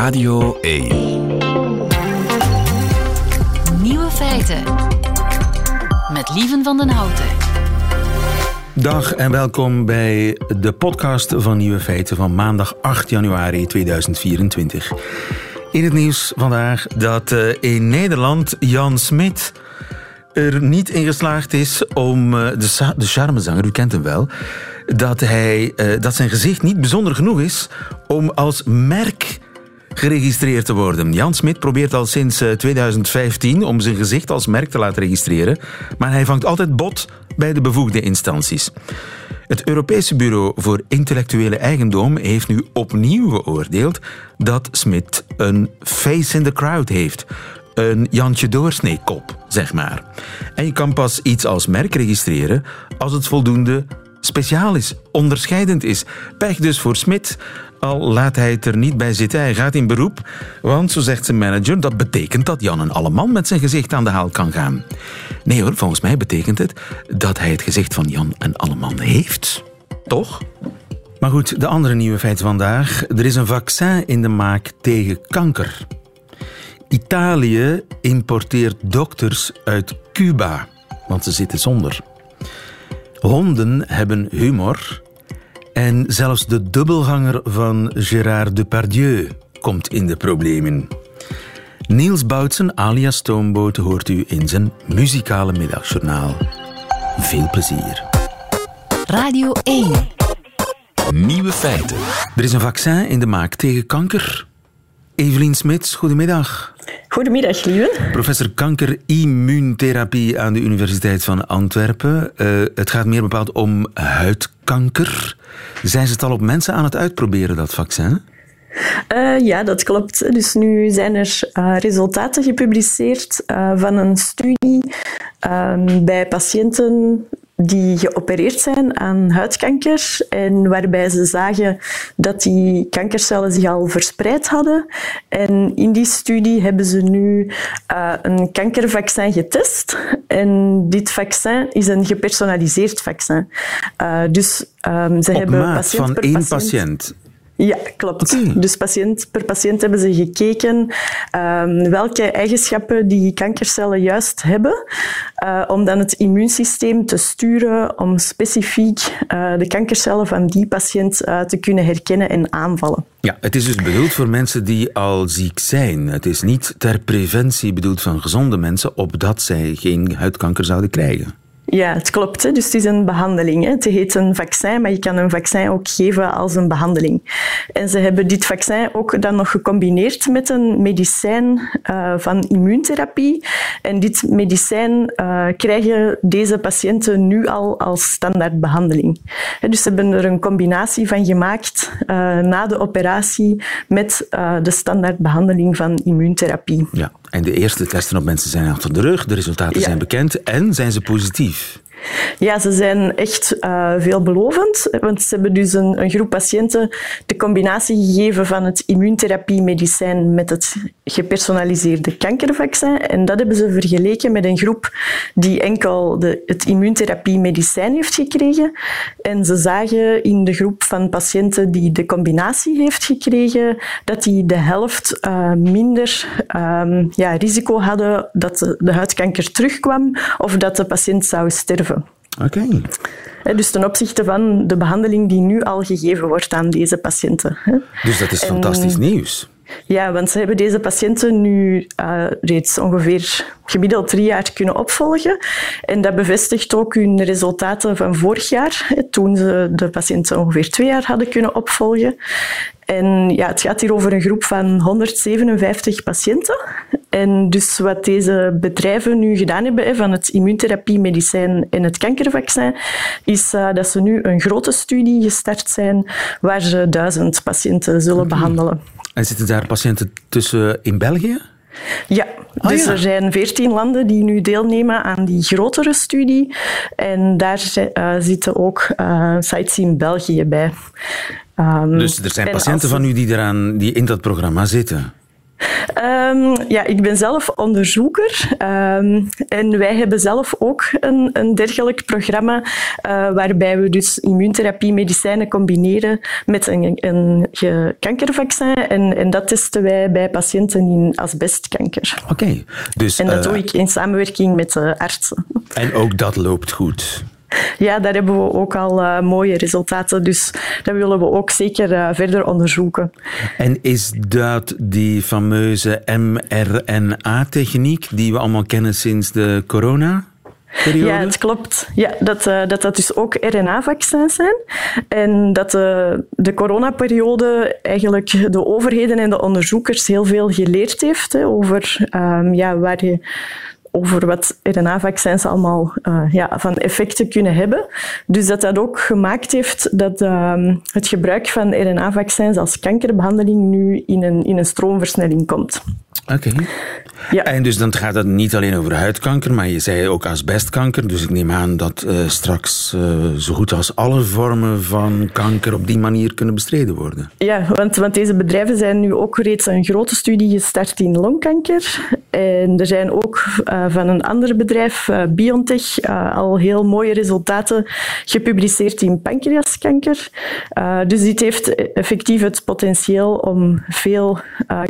Radio 1. Nieuwe feiten. Met Lieven van den Houten. Dag en welkom bij de podcast van Nieuwe Feiten van maandag 8 januari 2024. In het nieuws vandaag dat eh, in Nederland Jan Smit er niet in geslaagd is om eh, de, de charmezanger, u kent hem wel, dat, hij, eh, dat zijn gezicht niet bijzonder genoeg is om als merk geregistreerd te worden. Jan Smit probeert al sinds 2015 om zijn gezicht als merk te laten registreren, maar hij vangt altijd bot bij de bevoegde instanties. Het Europese Bureau voor Intellectuele Eigendom heeft nu opnieuw geoordeeld dat Smit een face in the crowd heeft. Een Jantje Doorsneekop, zeg maar. En je kan pas iets als merk registreren als het voldoende speciaal is, onderscheidend is. Pech dus voor Smit, al laat hij het er niet bij zitten. Hij gaat in beroep, want zo zegt zijn manager, dat betekent dat Jan een alleman met zijn gezicht aan de haal kan gaan. Nee hoor, volgens mij betekent het dat hij het gezicht van Jan een alleman heeft. Toch? Maar goed, de andere nieuwe feiten vandaag. Er is een vaccin in de maak tegen kanker. Italië importeert dokters uit Cuba, want ze zitten zonder. Honden hebben humor. En zelfs de dubbelganger van Gérard Depardieu komt in de problemen. Niels Boutsen, alias Stoomboot, hoort u in zijn muzikale middagjournaal. Veel plezier. Radio 1. Nieuwe feiten. Er is een vaccin in de maak tegen kanker. Evelien Smits, goedemiddag. Goedemiddag, lieve. Professor kanker-immuuntherapie aan de Universiteit van Antwerpen. Uh, het gaat meer bepaald om huidkanker. Zijn ze het al op mensen aan het uitproberen, dat vaccin? Uh, ja, dat klopt. Dus nu zijn er uh, resultaten gepubliceerd uh, van een studie bij patiënten die geopereerd zijn aan huidkanker en waarbij ze zagen dat die kankercellen zich al verspreid hadden. En in die studie hebben ze nu uh, een kankervaccin getest. En dit vaccin is een gepersonaliseerd vaccin. Uh, dus um, ze Op hebben maat patiënt van per één patiënt. patiënt. Ja, klopt. Dus patiënt per patiënt hebben ze gekeken um, welke eigenschappen die kankercellen juist hebben, uh, om dan het immuunsysteem te sturen om specifiek uh, de kankercellen van die patiënt uh, te kunnen herkennen en aanvallen. Ja, het is dus bedoeld voor mensen die al ziek zijn. Het is niet ter preventie bedoeld van gezonde mensen, opdat zij geen huidkanker zouden krijgen. Ja, het klopt. Dus het is een behandeling. Het heet een vaccin, maar je kan een vaccin ook geven als een behandeling. En ze hebben dit vaccin ook dan nog gecombineerd met een medicijn uh, van immuuntherapie. En dit medicijn uh, krijgen deze patiënten nu al als standaardbehandeling. Dus ze hebben er een combinatie van gemaakt uh, na de operatie met de standaardbehandeling van immuuntherapie. Ja, en de eerste testen op mensen zijn achter de rug, de resultaten Ja. zijn bekend en zijn ze positief. Ja, ze zijn echt uh, veelbelovend, want ze hebben dus een, een, groep patiënten de combinatie gegeven van het immuuntherapie-medicijn met het gepersonaliseerde kankervaccin. En dat hebben ze vergeleken met een groep die enkel de, het immuuntherapie-medicijn heeft gekregen. En ze zagen in de groep van patiënten die de combinatie heeft gekregen, dat die de helft uh, minder um, ja, risico hadden dat de, de huidkanker terugkwam of dat de patiënt zou sterven. Oké. Okay. Dus ten opzichte van de behandeling die nu al gegeven wordt aan deze patiënten. Dus dat is en, fantastisch nieuws. Ja, want ze hebben deze patiënten nu uh, reeds ongeveer gemiddeld drie jaar kunnen opvolgen. En dat bevestigt ook hun resultaten van vorig jaar, toen ze de patiënten ongeveer twee jaar hadden kunnen opvolgen. En ja, het gaat hier over een groep van 157 patiënten. En dus wat deze bedrijven nu gedaan hebben van het immuuntherapie-medicijn en het kankervaccin, is uh, dat ze nu een grote studie gestart zijn waar ze duizend patiënten zullen okay. behandelen. En zitten daar patiënten tussen in België? Ja, Oh, dus ja. er zijn veertien landen die nu deelnemen aan die grotere studie. En daar uh, zitten ook uh, sites in België bij. Um, dus er zijn patiënten van u die, eraan, die in dat programma zitten? Um, ja, ik ben zelf onderzoeker um, en wij hebben zelf ook een, een dergelijk programma uh, waarbij we dus immuuntherapie medicijnen combineren met een, een kankervaccin en, en, dat testen wij bij patiënten in asbestkanker. Oké. dus, en dat uh, doe ik in samenwerking met de artsen. En ook dat loopt goed? Ja, daar hebben we ook al uh, mooie resultaten. Dus dat willen we ook zeker uh, verder onderzoeken. En is dat die fameuze mRNA-techniek die we allemaal kennen sinds de corona? Periode? Ja, het klopt. Ja, dat, uh, dat dat dus ook RNA-vaccins zijn. En dat de, de coronaperiode eigenlijk de overheden en de onderzoekers heel veel geleerd heeft hè, over um, ja, waar je over wat RNA-vaccins allemaal uh, ja, van effecten kunnen hebben. Dus dat dat ook gemaakt heeft dat uh, het gebruik van RNA-vaccins als kankerbehandeling nu in een, in een stroomversnelling komt. Oké. Ja. En dus dan gaat het niet alleen over huidkanker, maar je zei ook asbestkanker. Dus ik neem aan dat uh, straks uh, zo goed als alle vormen van kanker op die manier kunnen bestreden worden. Ja, want, want deze bedrijven zijn nu ook reeds een grote studie gestart in longkanker. En er zijn ook uh, van een ander bedrijf, BioNTech, al heel mooie resultaten gepubliceerd in pancreaskanker. dus dit heeft effectief het potentieel om veel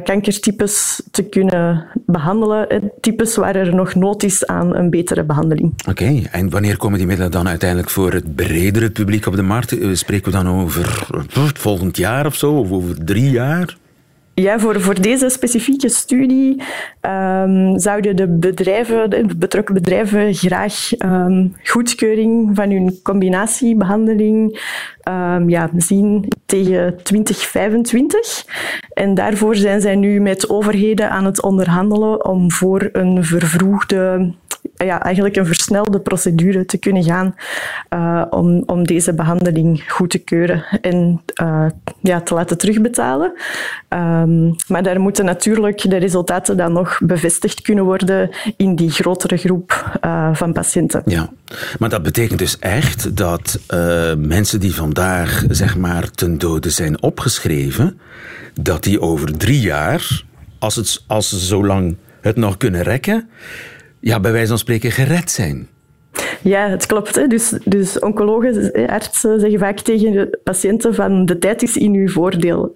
kankertypes te kunnen behandelen. Types waar er nog nood is aan een betere behandeling. Oké, en wanneer komen die middelen dan uiteindelijk voor het bredere publiek op de markt? Eh, spreken we dan over volgend jaar of zo, of over drie jaar? Ja, voor, voor deze specifieke studie um, zouden de bedrijven, de betrokken bedrijven graag um, goedkeuring van hun combinatiebehandeling um, ja, zien tegen 2025. En daarvoor zijn zij nu met overheden aan het onderhandelen om voor een vervroegde ja, eigenlijk een versnelde procedure te kunnen gaan uh, om, om deze behandeling goed te keuren en uh, ja, te laten terugbetalen. Um, maar daar moeten natuurlijk de resultaten dan nog bevestigd kunnen worden in die grotere groep uh, van patiënten. Ja, maar dat betekent dus echt dat mensen die vandaag zeg maar ten dode zijn opgeschreven, dat die over drie jaar, als, het, als ze zo lang het nog kunnen rekken, ja, bij wijze van spreken gered zijn. Ja, het klopt. Dus, dus oncologen, artsen zeggen vaak tegen de patiënten van de tijd is in uw voordeel.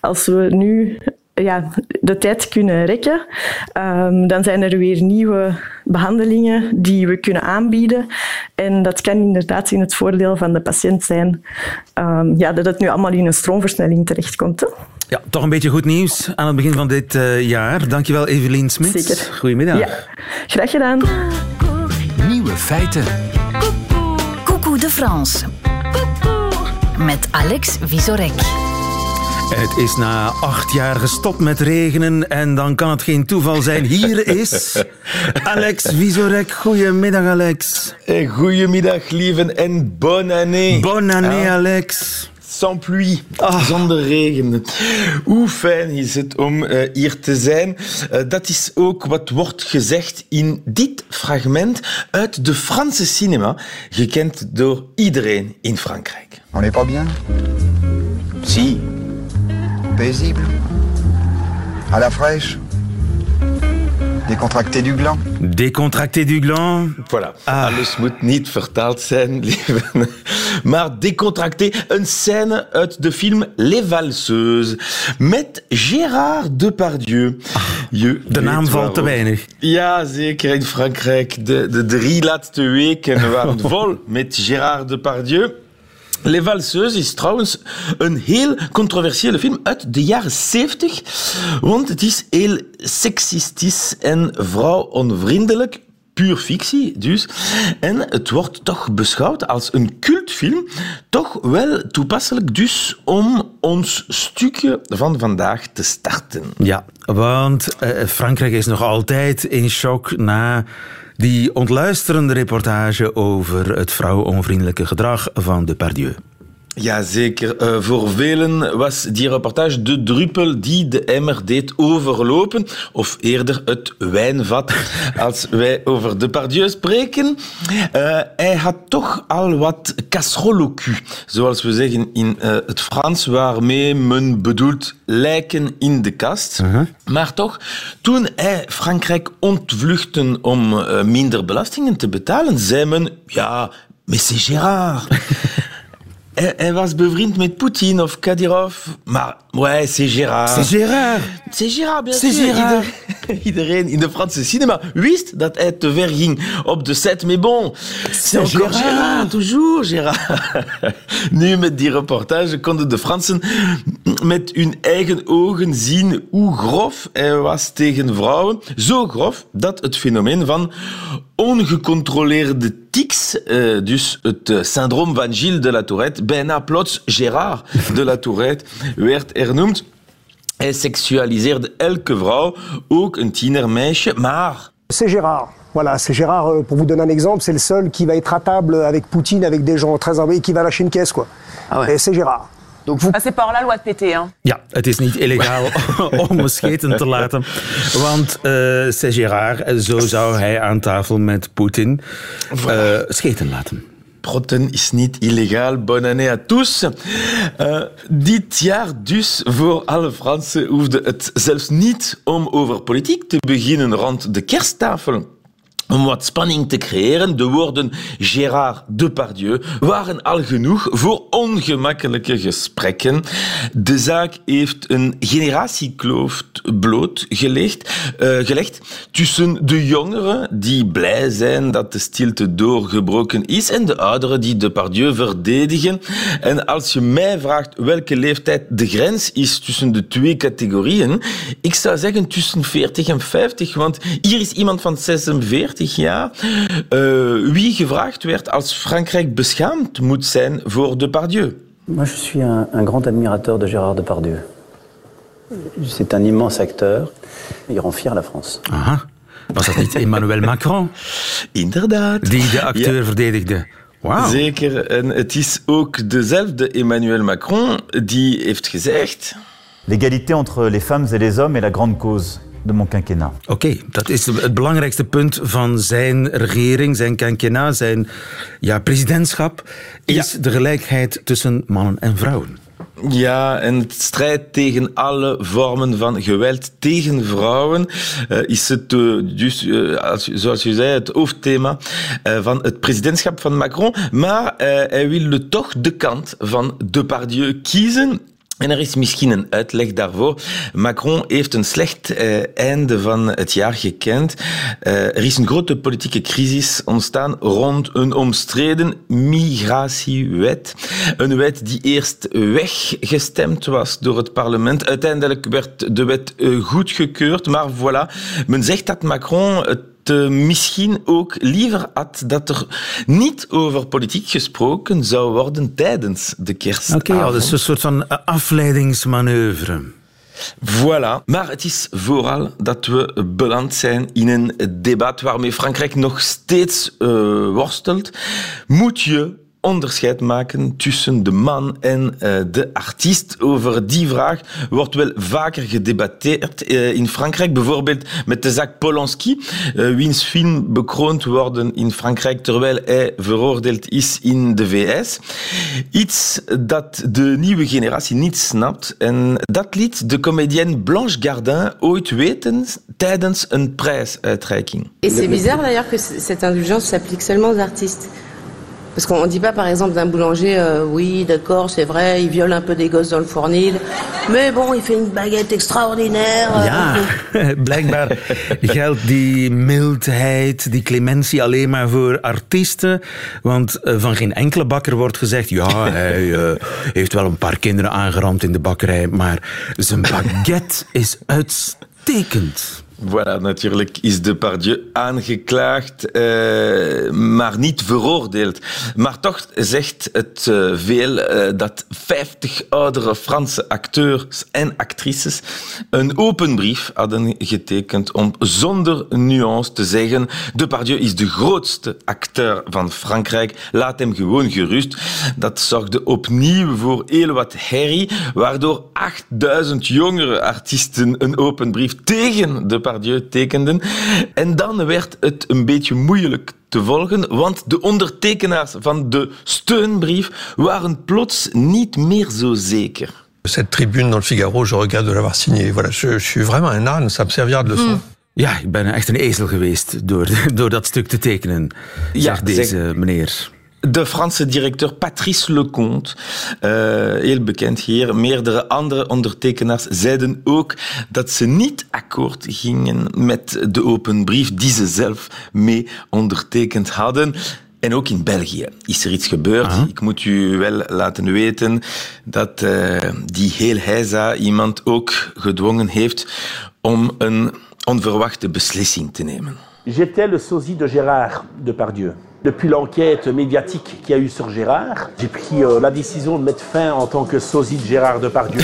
Als we nu ja, de tijd kunnen rekken, um, dan zijn er weer nieuwe behandelingen die we kunnen aanbieden. En dat kan inderdaad in het voordeel van de patiënt zijn um, ja, dat het nu allemaal in een stroomversnelling terechtkomt. Hè. Ja, toch een beetje goed nieuws aan het begin van dit uh, jaar. Dankjewel Evelien Smit. Zeker. Goedemiddag. Ja, graag gedaan. Nieuwe feiten. Coucou de France. Met Alex Visorek. Het is na acht jaar gestopt met regenen en dan kan het geen toeval zijn. Hier is Alex Visorek. Goedemiddag, Alex. Goedemiddag, lieven en bonne année. Bonne année, Alex sans pluie, ah. zonder regen. Hoe fijn is het om uh, hier te zijn. Uh, dat is ook wat wordt gezegd in dit fragment uit de Franse cinema, gekend door iedereen in Frankrijk. On n'est pas bien Si. Paisible À la fraîche Décontracté du gland. Décontracté du gland. Voilà. Ah. Alles moet niet vertaald zijn, lieve. Maar décontracté, een scène uit de film Les Valseuses. Met Gérard Depardieu. Ah, je de naam valt te weinig. Ja, zeker in Frankrijk. De, de drie laatste weken waren vol met Gérard Depardieu. Les Valseuses is trouwens een heel controversiële film uit de jaren 70, want het is heel seksistisch en vrouwonvriendelijk. Puur fictie dus. En het wordt toch beschouwd als een cultfilm. Toch wel toepasselijk dus om ons stukje van vandaag te starten. Ja, want eh, Frankrijk is nog altijd in shock na die ontluisterende reportage over het vrouwonvriendelijke gedrag van Depardieu. Jazeker. Uh, voor velen was die reportage de druppel die de emmer deed overlopen. Of eerder het wijnvat, als wij over Depardieu spreken. Uh, hij had toch al wat casserole zoals we zeggen in uh, het Frans, waarmee men bedoelt lijken in de kast. Uh -huh. Maar toch, toen hij Frankrijk ontvluchten om minder belastingen te betalen, zei men, ja, mais c'est Gérard. Hij, hij, was bevriend met Poetin of Kadyrov. Maar, ouais, c'est Gérard. C'est Gérard. C'est Gérard, bien sûr. Gérard. Ieder, iedereen in de Franse cinema wist dat hij te ver ging op de set. Mais bon, c'est encore Gérard. Gérard. Toujours Gérard. nu, met die reportage konden de Fransen met hun eigen ogen zien hoe grof hij was tegen vrouwen. Zo grof dat het fenomeen van ongecontroleerde tics, uh, dus het uh, syndroom van Gilles de la Tourette, bijna plots Gérard de la Tourette werd ernoemd. Hij seksualiseerde elke vrouw, ook een tienermeisje, maar... C'est Gérard. Voilà, c'est Gérard, euh, pour vous donner un exemple, c'est le seul qui va être à table avec Poutine, avec des gens très envoyés, qui va lâcher une caisse, quoi. Ah ouais. Et c'est Gérard. Donc vous... ah, c'est par la loi de hein? Ja, het is niet illegaal om scheten te laten. Want uh, c'est Gérard, zo zou hij aan tafel met Poetin uh, scheten laten. Protten is niet illegaal. Bonne année à tous. Uh, dit jaar dus voor alle Fransen hoefde het zelfs niet om over politiek te beginnen rond de kersttafel. Om wat spanning te creëren, de woorden Gérard Depardieu waren al genoeg voor ongemakkelijke gesprekken. De zaak heeft een generatiekloof blootgelegd uh, gelegd tussen de jongeren die blij zijn dat de stilte doorgebroken is en de ouderen die Depardieu verdedigen. En als je mij vraagt welke leeftijd de grens is tussen de twee categorieën, ik zou zeggen tussen 40 en 50, want hier is iemand van 46 jaar uh, wie gevraagd werd als Frankrijk beschaamd moet zijn voor Depardieu. Moi, je suis un, un grand admirateur de Gérard Depardieu. C'est un immense acteur. Il rend fier la France. Aha. Was dat niet Emmanuel Macron? Inderdaad. Die de acteur ja. verdedigde. Wow. Zeker. En het is ook dezelfde Emmanuel Macron die heeft gezegd... L'égalité entre les femmes et les hommes est la grande cause de mon quinquennat. Oké, okay, dat is het belangrijkste punt van zijn regering, zijn quinquennat, zijn ja, presidentschap, is ja. de gelijkheid tussen mannen en vrouwen. Ja, en het strijd tegen alle vormen van geweld tegen vrouwen uh, is het, uh, dus, uh, als, zoals je zei, het hoofdthema van het presidentschap van Macron. Maar hij wilde toch de kant van Depardieu kiezen. En er is misschien een uitleg daarvoor. Macron heeft een slecht uh, einde van het jaar gekend. Uh, er is een grote politieke crisis ontstaan rond een omstreden migratiewet. Een wet die eerst weggestemd was door het parlement. Uiteindelijk werd de wet uh, goedgekeurd, maar voilà. Men zegt dat Macron het uh, misschien ook liever had dat er niet over politiek gesproken zou worden tijdens de kerstavond. Oké, okay, dat is een soort van afleidingsmanoeuvre. Voilà. Maar het is vooral dat we beland zijn in een debat waarmee Frankrijk nog steeds uh, worstelt. Moet je onderscheid maken tussen de man en uh, de artiest. Over die vraag wordt wel vaker gedebatteerd uh, in Frankrijk. Bijvoorbeeld met de zaak Polanski, uh, wiens film bekroond worden in Frankrijk terwijl hij veroordeeld is in de VS. Iets dat de nieuwe generatie niet snapt. En dat liet de comedienne Blanche Gardin ooit weten tijdens een prijsuitreiking. Et c'est bizarre d'ailleurs que cette indulgence s'applique seulement aux artistes. Parce qu'on ne dit pas, par exemple, d'un boulanger, euh, oui, d'accord, c'est vrai, il viole un peu des gosses dans le fournil, mais bon, il fait une baguette extraordinaire. Ja, blijkbaar geldt die mildheid, die clementie alleen maar voor artiesten. Want uh, van geen enkele bakker wordt gezegd, ja, hij uh, heeft wel een paar kinderen aangeramd in de bakkerij, maar zijn baguette is uitstekend. Voilà, natuurlijk is Depardieu aangeklaagd, uh, maar niet veroordeeld. Maar toch zegt het uh, veel uh, dat 50 oudere Franse acteurs en actrices een open brief hadden getekend om zonder nuance te zeggen Depardieu is de grootste acteur van Frankrijk, laat hem gewoon gerust. Dat zorgde opnieuw voor heel wat herrie, waardoor 8000 jongere artiesten een open brief tegen Depardieu tekenden. En dan werd het een beetje moeilijk te volgen, want de ondertekenaars van de steunbrief waren plots niet meer zo zeker. Cette tribune dans le Figaro, je regrette de l'avoir signée. Voilà, je, je, suis vraiment un âne, ça me servira de leçon. Mm. Ja, ik ben echt een ezel geweest door, door dat stuk te tekenen, zegt ja, deze zeg... meneer. De Franse directeur Patrice Lecomte, uh, heel bekend hier, meerdere andere ondertekenaars zeiden ook dat ze niet akkoord gingen met de open brief die ze zelf mee ondertekend hadden. En ook in België is er iets gebeurd. Aha. Ik moet u wel laten weten dat uh, die heel heisa iemand ook gedwongen heeft om een onverwachte beslissing te nemen. J'étais le sosie de Gérard Depardieu. Depuis l'enquête médiatique qu'il y a eu sur Gérard, j'ai pris euh, la décision de mettre fin en tant que sosie de Gérard Depardieu.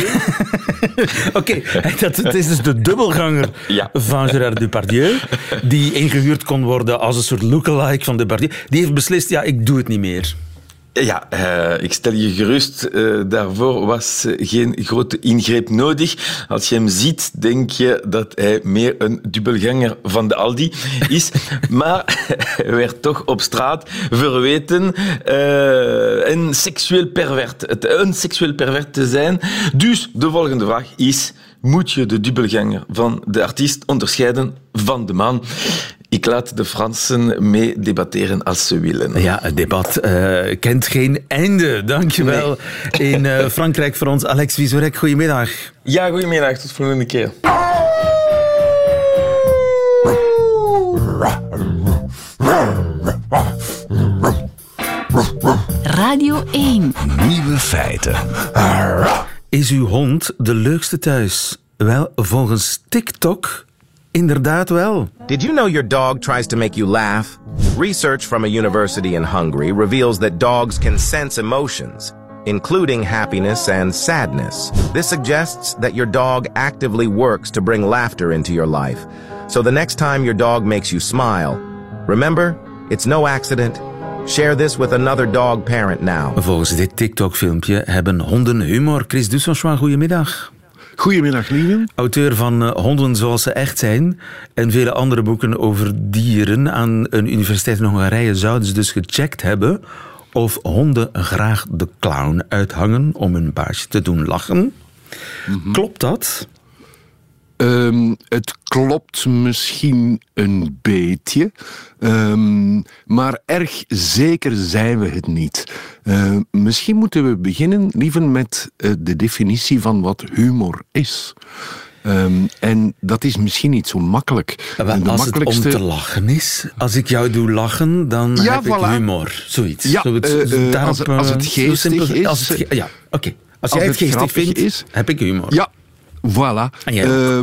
Oké, dat is dus de dubbelganger ja. van Gérard Depardieu, die ingehuurd kon worden als een soort lookalike van Depardieu. Die heeft beslist, ja, ik doe het niet meer. Ja, uh, ik stel je gerust, uh, daarvoor was geen grote ingreep nodig. Als je hem ziet, denk je dat hij meer een dubbelganger van de Aldi is. maar hij werd toch op straat verweten uh, een seksueel pervert, een seksueel pervert te zijn. Dus de volgende vraag is, moet je de dubbelganger van de artiest onderscheiden van de man? Ik laat de Fransen mee debatteren als ze willen. Ja, het debat uh, kent geen einde. Dankjewel. Nee. In uh, Frankrijk voor ons, Alex Wiesorek. Goedemiddag. Ja, goedemiddag. Tot volgende keer. Radio 1. Nieuwe feiten. Is uw hond de leukste thuis? Wel, volgens TikTok Inderdaad wel. Did you know your dog tries to make you laugh? Research from a university in Hungary reveals that dogs can sense emotions, including happiness and sadness. This suggests that your dog actively works to bring laughter into your life. So the next time your dog makes you smile, remember, it's no accident. Share this with another dog parent now. Volgens dit TikTok-filmpje hebben honden humor. Chris Dussonchois, goedemiddag. Goedemiddag, Lieve. Auteur van uh, Honden zoals ze echt zijn en vele andere boeken over dieren. Aan een universiteit in Hongarije zouden ze dus gecheckt hebben of honden graag de clown uithangen om hun baasje te doen lachen. Mm-hmm. Klopt dat? Um, het klopt misschien een beetje, um, maar erg zeker zijn we het niet. Uh, misschien moeten we beginnen liever met uh, de definitie van wat humor is. Um, en dat is misschien niet zo makkelijk. Ja, de als makkelijkste... het om te lachen is, als ik jou doe lachen, dan ja, heb voilà. ik humor. Zoiets. Ja, uh, daarop, als, als, het geestig is... Als het, ja, oké. Okay. Als, als jij het, het geestig vindt, is, heb ik humor. Ja, Voilà. Uh,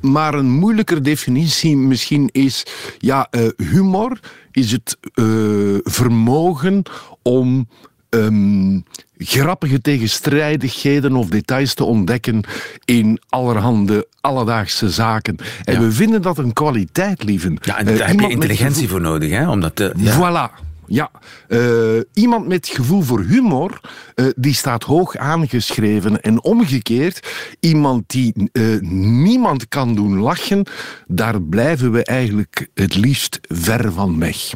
maar een moeilijker definitie misschien is... Ja, uh, humor is het uh, vermogen om... Um, grappige tegenstrijdigheden of details te ontdekken in allerhande alledaagse zaken. En ja. we vinden dat een kwaliteit, lieven. Ja, en daar heb je intelligentie voor nodig, hè? Omdat, ja. Voilà. Ja, uh, iemand met gevoel voor humor, uh, die staat hoog aangeschreven. En omgekeerd, iemand die uh, niemand kan doen lachen, daar blijven we eigenlijk het liefst ver van weg.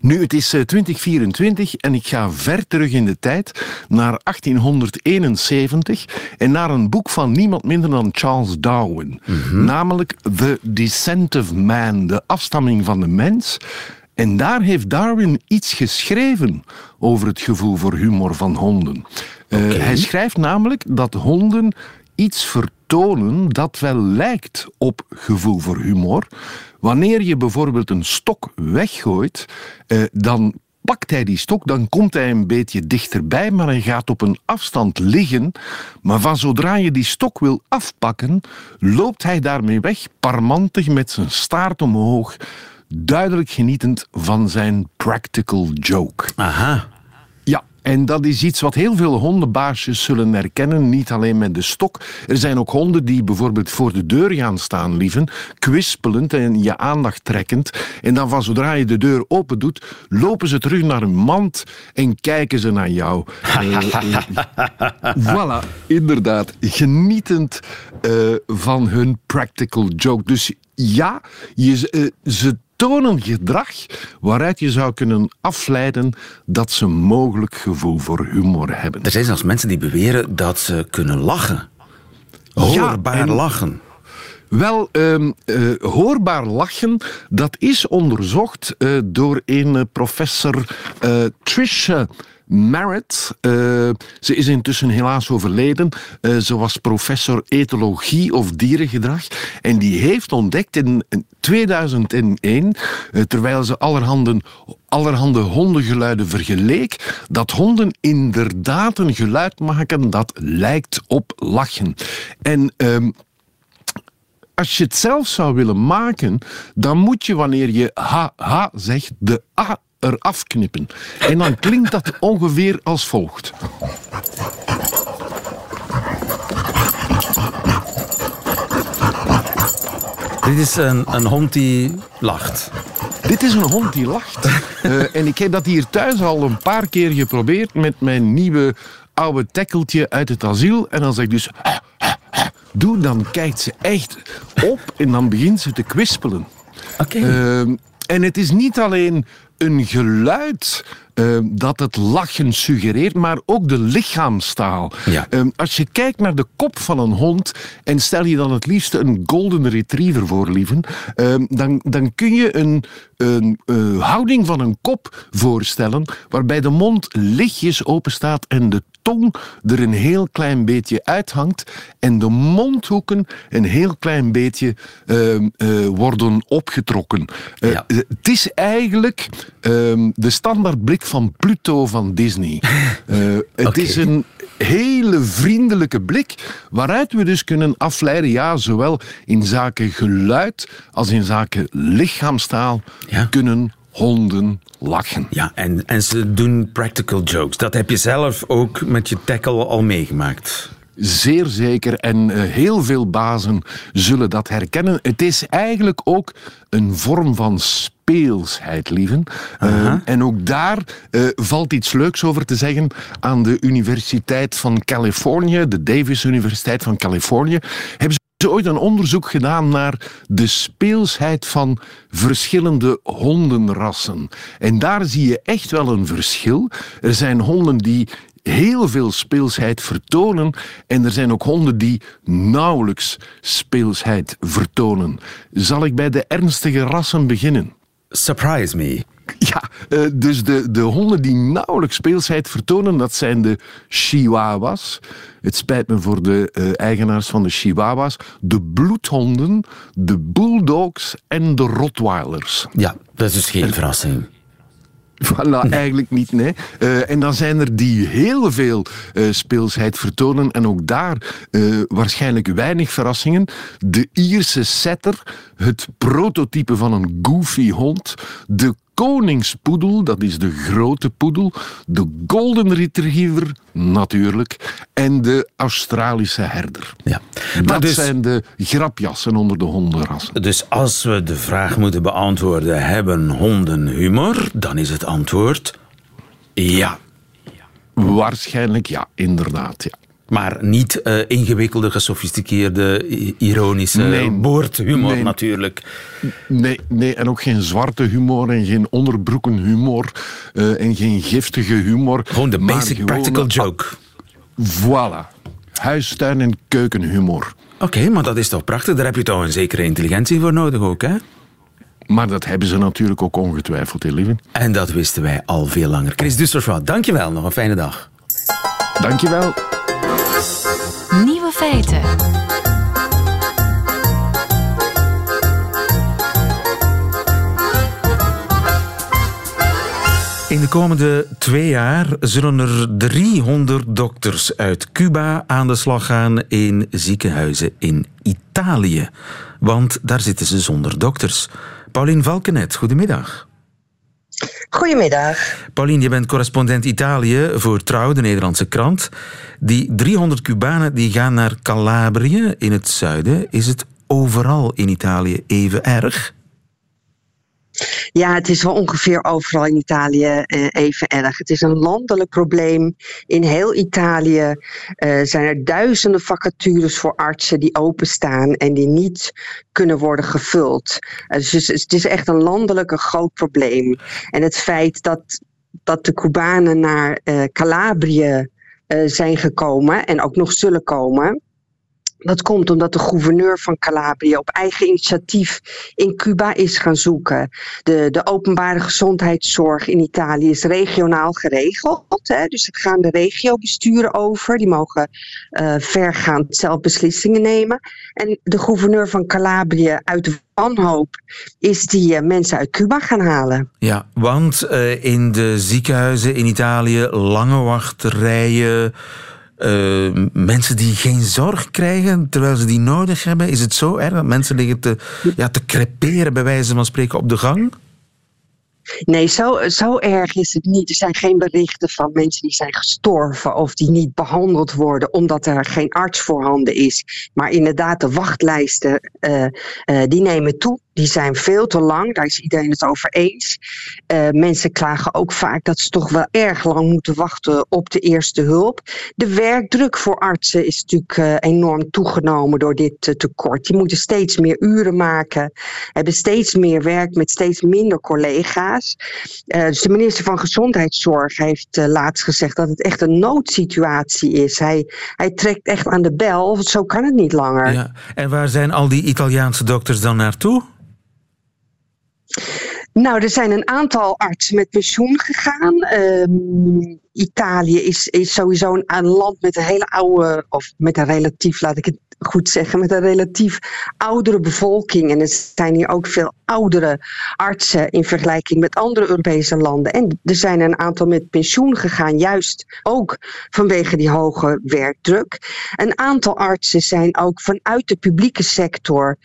Nu, het is 2024 en ik ga ver terug in de tijd naar 1871 en naar een boek van niemand minder dan Charles Darwin. Mm -hmm. Namelijk The Descent of Man, de afstamming van de mens. En daar heeft Darwin iets geschreven over het gevoel voor humor van honden. Okay. Uh, hij schrijft namelijk dat honden iets vertonen dat wel lijkt op gevoel voor humor. Wanneer je bijvoorbeeld een stok weggooit, uh, dan pakt hij die stok, dan komt hij een beetje dichterbij, maar hij gaat op een afstand liggen. Maar van zodra je die stok wil afpakken, loopt hij daarmee weg, parmantig met zijn staart omhoog, duidelijk genietend van zijn practical joke. Aha. Ja, en dat is iets wat heel veel hondenbaasjes zullen herkennen, niet alleen met de stok. Er zijn ook honden die bijvoorbeeld voor de deur gaan staan, lieven, kwispelend en je aandacht trekkend. En dan van zodra je de deur open doet, lopen ze terug naar hun mand en kijken ze naar jou. Eh, voilà, inderdaad. Genietend eh, van hun practical joke. Dus ja, je, eh, ze tonen gedrag waaruit je zou kunnen afleiden dat ze mogelijk gevoel voor humor hebben. Er zijn zelfs mensen die beweren dat ze kunnen lachen. Hoorbaar en- lachen. Wel, ehm, eh, hoorbaar lachen, dat is onderzocht eh, door een eh, professor Trisha Merritt. Eh, ze is intussen helaas overleden. Eh, ze was professor etologie of dierengedrag. En die heeft ontdekt in in 2001, eh, terwijl ze allerhande, allerhande hondengeluiden vergeleek, dat honden inderdaad een geluid maken dat lijkt op lachen. En ehm, als je het zelf zou willen maken, dan moet je wanneer je ha ha zegt, de a eraf knippen. En dan klinkt dat ongeveer als volgt. Dit is een, een hond die lacht. Dit is een hond die lacht. Eh, en ik heb dat hier thuis al een paar keer geprobeerd met mijn nieuwe oude tekkeltje uit het asiel. En als ik dus doe, dan kijkt ze echt op en dan begint ze te kwispelen. Ehm, en het is niet alleen een geluid ehm, dat het lachen suggereert, maar ook de lichaamstaal. Ehm, als je kijkt naar de kop van een hond en stel je dan het liefst een golden retriever voor, lieven, ehm, dan, dan kun je een, een houding van een kop voorstellen waarbij de mond lichtjes open staat en de tong er een heel klein beetje uithangt en de mondhoeken een heel klein beetje eh, worden opgetrokken. Eh, Het is eigenlijk de standaardblik van Pluto van Disney. Eh, het is een hele vriendelijke blik waaruit we dus kunnen afleiden, ja, zowel in zaken geluid als in zaken lichaamstaal kunnen honden lachen. Ja, en, en ze doen practical jokes. Dat heb je zelf ook met je tackle al meegemaakt. Zeer zeker. En eh, heel veel bazen zullen dat herkennen. Het is eigenlijk ook een vorm van speelsheid, lieven. Eh, en ook daar eh, valt iets leuks over te zeggen aan de Universiteit van Californië, de Davis Universiteit van Californië. Hebben ze ooit een onderzoek gedaan naar de speelsheid van verschillende hondenrassen. En daar zie je echt wel een verschil. Er zijn honden die heel veel speelsheid vertonen. En er zijn ook honden die nauwelijks speelsheid vertonen. Zal ik bij de ernstige rassen beginnen? Surprise me. Ja, eh, dus de, de honden die nauwelijks speelsheid vertonen, dat zijn de chihuahuas. Het spijt me voor de eh, eigenaars van de chihuahuas. De bloedhonden, de bulldogs en de rottweilers. Ja, dat is dus geen verrassing. Voilà, eigenlijk niet, nee. Eh, en dan zijn er die heel veel eh, speelsheid vertonen en ook daar eh, waarschijnlijk weinig verrassingen. De Ierse setter, het prototype van een goofy hond, de koningspoedel, dat is de grote poedel, de golden retriever, natuurlijk, en de Australische herder. Ja. Dat dus- zijn de grapjassen onder de hondenrassen. Dus als we de vraag moeten beantwoorden, hebben honden humor? Dan is het antwoord ja. Waarschijnlijk ja, inderdaad, ja. Maar niet eh, ingewikkelde, gesofisticeerde, ironische Nee. boordhumor Nee. natuurlijk. Nee, nee, en ook geen zwarte humor en geen onderbroekenhumor eh en geen giftige humor. Gewoon de basic practical joke. Voilà. Huistuin- en keukenhumor. Oké, maar dat is toch prachtig? Daar heb je toch een zekere intelligentie voor nodig ook, hè? Maar dat hebben ze natuurlijk ook ongetwijfeld, hè, lieve. En dat wisten wij al veel langer. Chris Dusserswaal, dankjewel. Nog een fijne dag. Dankjewel. Nieuwe feiten. In de komende twee jaar zullen er 300 dokters uit Cuba aan de slag gaan in ziekenhuizen in Italië. Want daar zitten ze zonder dokters. Paulien Valkenet, goedemiddag. Goedemiddag. Paulien, je bent correspondent Italië voor Trouw, de Nederlandse krant. Die 300 Cubanen die gaan naar Calabrië in het zuiden. Is het overal in Italië even erg? Ja, het is wel ongeveer overal in Italië eh, even erg. Het is een landelijk probleem. In heel Italië eh, zijn er duizenden vacatures voor artsen die openstaan en die niet kunnen worden gevuld. Uh, dus het is echt een landelijk een groot probleem. En het feit dat, dat de Cubanen naar Calabrië zijn gekomen en ook nog zullen komen dat komt omdat de gouverneur van Calabria op eigen initiatief in Cuba is gaan zoeken. De, de openbare gezondheidszorg in Italië is regionaal geregeld. Hè? Dus het gaan de regiobesturen over. Die mogen uh, vergaand zelf beslissingen nemen. En de gouverneur van Calabria uit wanhoop is die uh, mensen uit Cuba gaan halen. Ja, want uh, in de ziekenhuizen in Italië lange wachtrijen uh, mensen die geen zorg krijgen terwijl ze die nodig hebben? Is het zo erg dat mensen liggen te, ja, te creperen, bij wijze van spreken, op de gang? Nee, zo, zo erg is het niet. Er zijn geen berichten van mensen die zijn gestorven of die niet behandeld worden omdat er geen arts voorhanden is. Maar inderdaad, de wachtlijsten uh, uh, die nemen toe. Die zijn veel te lang, daar is iedereen het over eens. Uh, mensen klagen ook vaak dat ze toch wel erg lang moeten wachten op de eerste hulp. De werkdruk voor artsen is natuurlijk enorm toegenomen door dit tekort. Die moeten steeds meer uren maken, hebben steeds meer werk met steeds minder collega's. Dus de minister van Gezondheidszorg heeft laatst gezegd dat het echt een noodsituatie is. Hij, hij trekt echt aan de bel, zo kan het niet langer. Ja. En waar zijn al die Italiaanse dokters dan naartoe? Nou, er zijn een aantal artsen met pensioen gegaan. Um, Italië is, is sowieso een, een, land met een hele oude, of met een relatief, laat ik het goed zeggen, met een relatief oudere bevolking. En er zijn hier ook veel oudere artsen in vergelijking met andere Europese landen. En er zijn een aantal met pensioen gegaan, juist ook vanwege die hoge werkdruk. Een aantal artsen zijn ook vanuit de publieke sector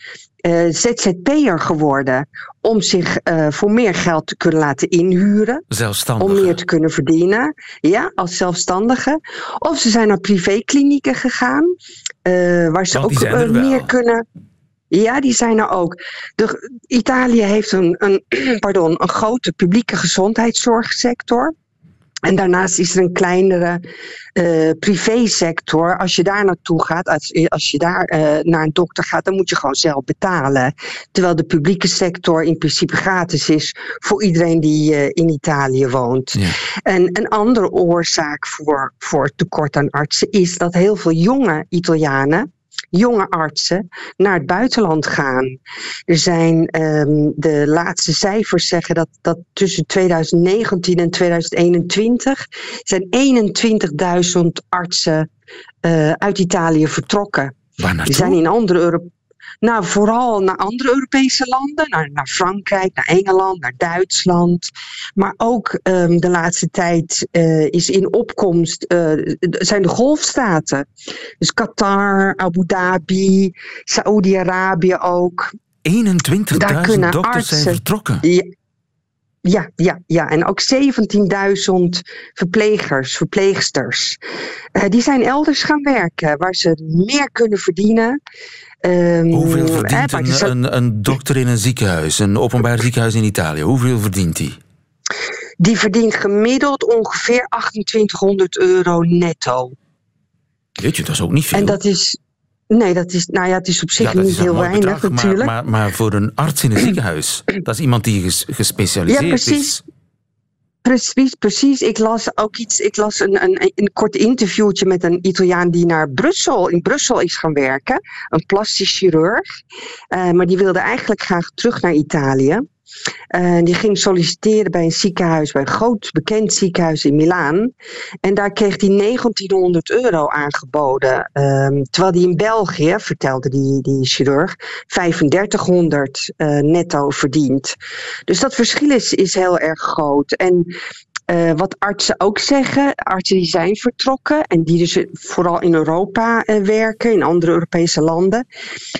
uh, ZZP'er geworden om zich uh, voor meer geld te kunnen laten inhuren. Zelfstandig. Om meer te kunnen verdienen. Ja, als zelfstandige. Of ze zijn naar privéklinieken gegaan. Uh, waar ze Want ook meer kunnen. Ja, die zijn er ook. De, Italië heeft een, een, pardon, een grote publieke gezondheidszorgsector. En daarnaast is er een kleinere uh, privésector. Als je daar naartoe gaat, als, als je daar uh, naar een dokter gaat, dan moet je gewoon zelf betalen. Terwijl de publieke sector in principe gratis is voor iedereen die uh, in Italië woont. Ja. En een andere oorzaak voor, voor tekort aan artsen is dat heel veel jonge Italianen jonge artsen naar het buitenland gaan. Er zijn um, de laatste cijfers zeggen dat, dat tussen 2019 en 2021 zijn 21.000 artsen uh, uit Italië vertrokken. Die zijn in andere Europese nou, vooral naar andere Europese landen, naar, naar Frankrijk, naar Engeland, naar Duitsland. Maar ook um, de laatste tijd uh, is in opkomst, uh, zijn de golfstaten. Dus Qatar, Abu Dhabi, Saoedi-Arabië ook. 21.000 dokters artsen, zijn vertrokken. Ja, ja, ja, ja. En ook 17.000 verplegers, verpleegsters. Uh, die zijn elders gaan werken, waar ze meer kunnen verdienen. Um, Hoeveel verdient een, een, een, dokter in een ziekenhuis, een openbaar ziekenhuis in Italië? Hoeveel verdient die? Die verdient gemiddeld ongeveer 2800 euro netto. Weet je, dat is ook niet veel. En dat is. Nee, dat is, nou ja, het is op zich ja, niet heel weinig bedrag, natuurlijk. Maar, maar, maar, voor een arts in een ziekenhuis, dat is iemand die ges, gespecialiseerd ja, precies. is. Precies, precies. Ik las ook iets. Ik las een, een, een kort interviewtje met een Italiaan die naar Brussel, in Brussel is gaan werken. Een plastisch chirurg. Uh, maar die wilde eigenlijk graag terug naar Italië. Uh, die ging solliciteren bij een ziekenhuis, bij een groot bekend ziekenhuis in Milaan. En daar kreeg hij 1900 euro aangeboden. Um, terwijl hij in België, vertelde die, die chirurg, 3500 uh, netto verdient. Dus dat verschil is, is heel erg groot. En eh, wat artsen ook zeggen, artsen die zijn vertrokken en die dus vooral in Europa eh, werken, in andere Europese landen,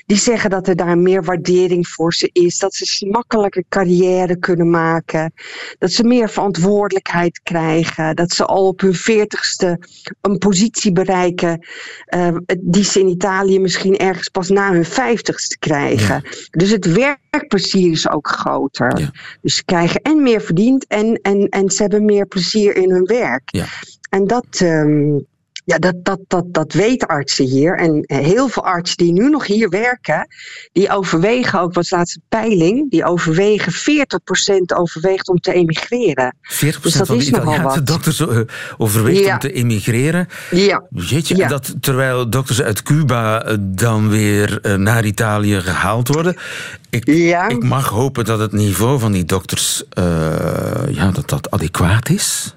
die zeggen dat er daar meer waardering voor ze is, dat ze makkelijker carrière kunnen maken, dat ze meer verantwoordelijkheid krijgen, dat ze al op hun veertigste een positie bereiken eh, die ze in Italië misschien ergens pas na hun vijftigste krijgen. Dus het werkplezier is ook groter. Dus ze krijgen en meer verdiend en, en, en ze hebben meer plezier in hun werk. Ja. En dat, ehm, ja, dat, dat, dat, dat weten artsen hier. En heel veel artsen die nu nog hier werken, die overwegen ook, was laatste peiling, die overwegen, 40% overweegt om te emigreren. 40% Dus dat van de Italiaanse dokters eh, overweegt Ja. om te emigreren. Ja. Jeetje, Ja. dat terwijl dokters uit Cuba eh, dan weer eh, naar Italië gehaald worden. Ik, ik mag hopen dat het niveau van die dokters ja, dat dat adequaat is.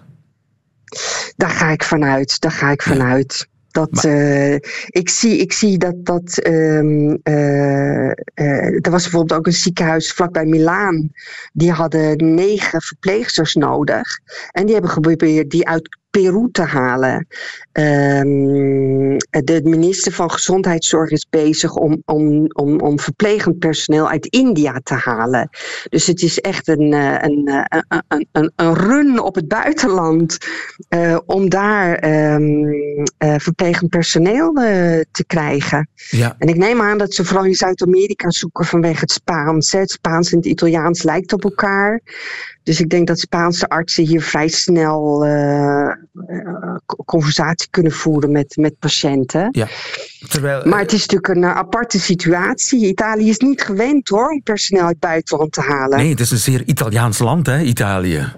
Daar ga ik vanuit. Daar ga ik vanuit. Dat, eh, ik, zie, ik zie dat. dat ehm, eh, eh, er was bijvoorbeeld ook een ziekenhuis vlakbij Milaan. Die hadden negen verpleegsters nodig. En die hebben geprobeerd die uit Peru te halen. Ehm, de minister van Gezondheidszorg is bezig om, om, om, om verplegend personeel uit India te halen. Dus het is echt een, eh, een, eh, een, een, een, een run op het buitenland eh, om daar eh, verplegend personeel te krijgen. Ja. En ik neem aan dat ze vooral in Zuid-Amerika zoeken vanwege het Spaans. hè. Het Spaans en het Italiaans lijkt op elkaar. Dus ik denk dat Spaanse artsen hier vrij snel conversatie kunnen voeren met, met patiënten. Ja. Terwijl, Maar het is natuurlijk een eh, aparte situatie. Italië is niet gewend hoor om personeel uit het buitenland te halen. Nee, het is een zeer Italiaans land, hè, Italië.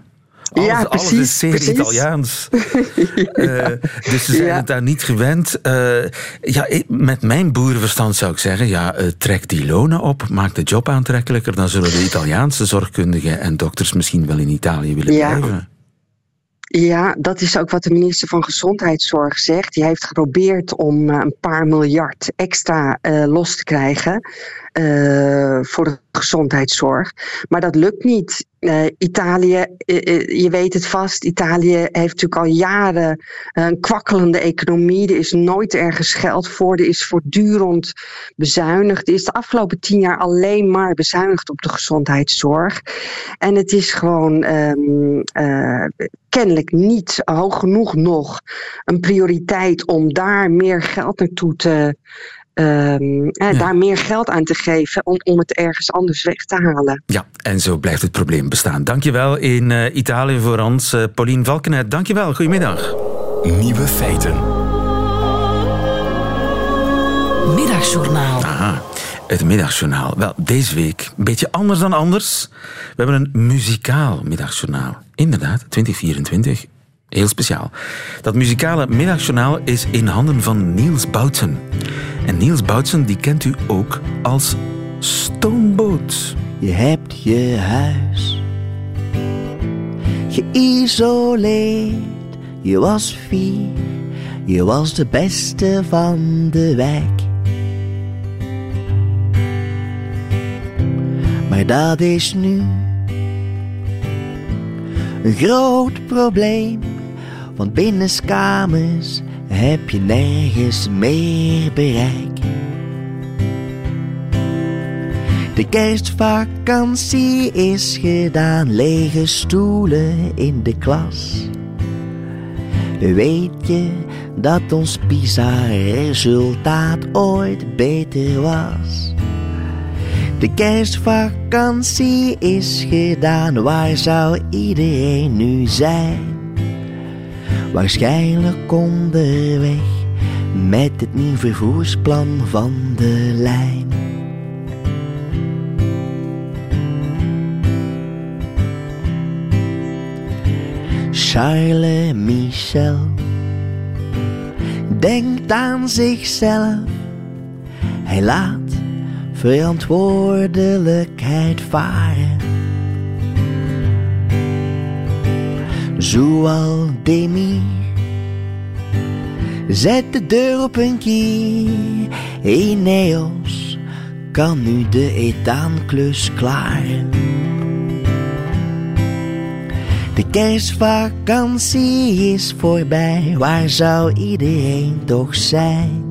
Alles, Ja, alles is precies, zeer precies. Italiaans. Eh, dus ze zijn Ja. het daar niet gewend. Eh, ja, met mijn boerenverstand zou ik zeggen, ja, eh, trek die lonen op, maak de job aantrekkelijker. Dan zullen de Italiaanse zorgkundigen en dokters misschien wel in Italië willen Ja. blijven. Ja, dat is ook wat de minister van Gezondheidszorg zegt. Die heeft geprobeerd om eh, een paar miljard extra eh, los te krijgen eh, voor de gezondheidszorg. Maar dat lukt niet. Eh, Italië, eh, je weet het vast, Italië heeft natuurlijk al jaren een kwakkelende economie. Er is nooit ergens geld voor. Er is voortdurend bezuinigd. Er is de afgelopen tien jaar alleen maar bezuinigd op de gezondheidszorg. En het is gewoon ehm, eh, kennelijk niet hoog genoeg nog een prioriteit om daar meer geld naartoe te. Ehm, eh, Daar meer geld aan te geven om, om het ergens anders weg te halen. Ja, en zo blijft het probleem bestaan. Dankjewel in eh, Italië voor ons. eh Paulien Valkenet, dankjewel. Goedemiddag. Nieuwe feiten. Middagjournaal. Aha, het middagjournaal. Wel, deze week een beetje anders dan anders. We hebben een muzikaal middagjournaal. Inderdaad, 2024. Heel speciaal. Dat muzikale middagjournaal is in handen van Niels Boutsen. En Niels Boutsen, die kent u ook als Stoomboot. Je hebt je huis geïsoleerd. Je was vier, je was de beste van de wijk. Maar dat is nu een groot probleem. Want binnenskamers heb je nergens meer bereik. De kerstvakantie is gedaan, lege stoelen in de klas. Weet je dat ons PISA-resultaat ooit beter was? De kerstvakantie is gedaan, waar zou iedereen nu zijn? Waarschijnlijk onderweg met het nieuw vervoersplan van de lijn. Charles Michel denkt aan zichzelf. Hij laat verantwoordelijkheid varen. Zoal Demi zet de deur op een kier. Ineos kan nu de etaanklus klaren. De kerstvakantie is voorbij, waar zou iedereen toch zijn?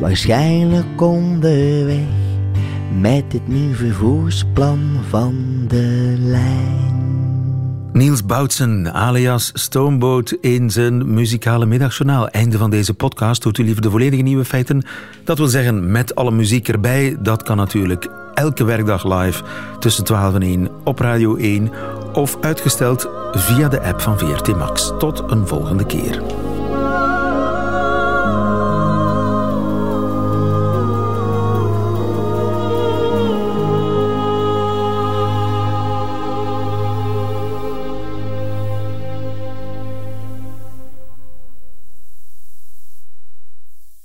Waarschijnlijk onderweg met het nieuwe vervoersplan van de lijn. Niels Boutsen, alias Stoomboot, in zijn muzikale middagjournaal. Einde van deze podcast. Hoort u liever de volledige nieuwe feiten? Dat wil zeggen met alle muziek erbij. Dat kan natuurlijk elke werkdag live tussen 12 en 1 op Radio 1 of uitgesteld via de app van VRT Max. Tot een volgende keer.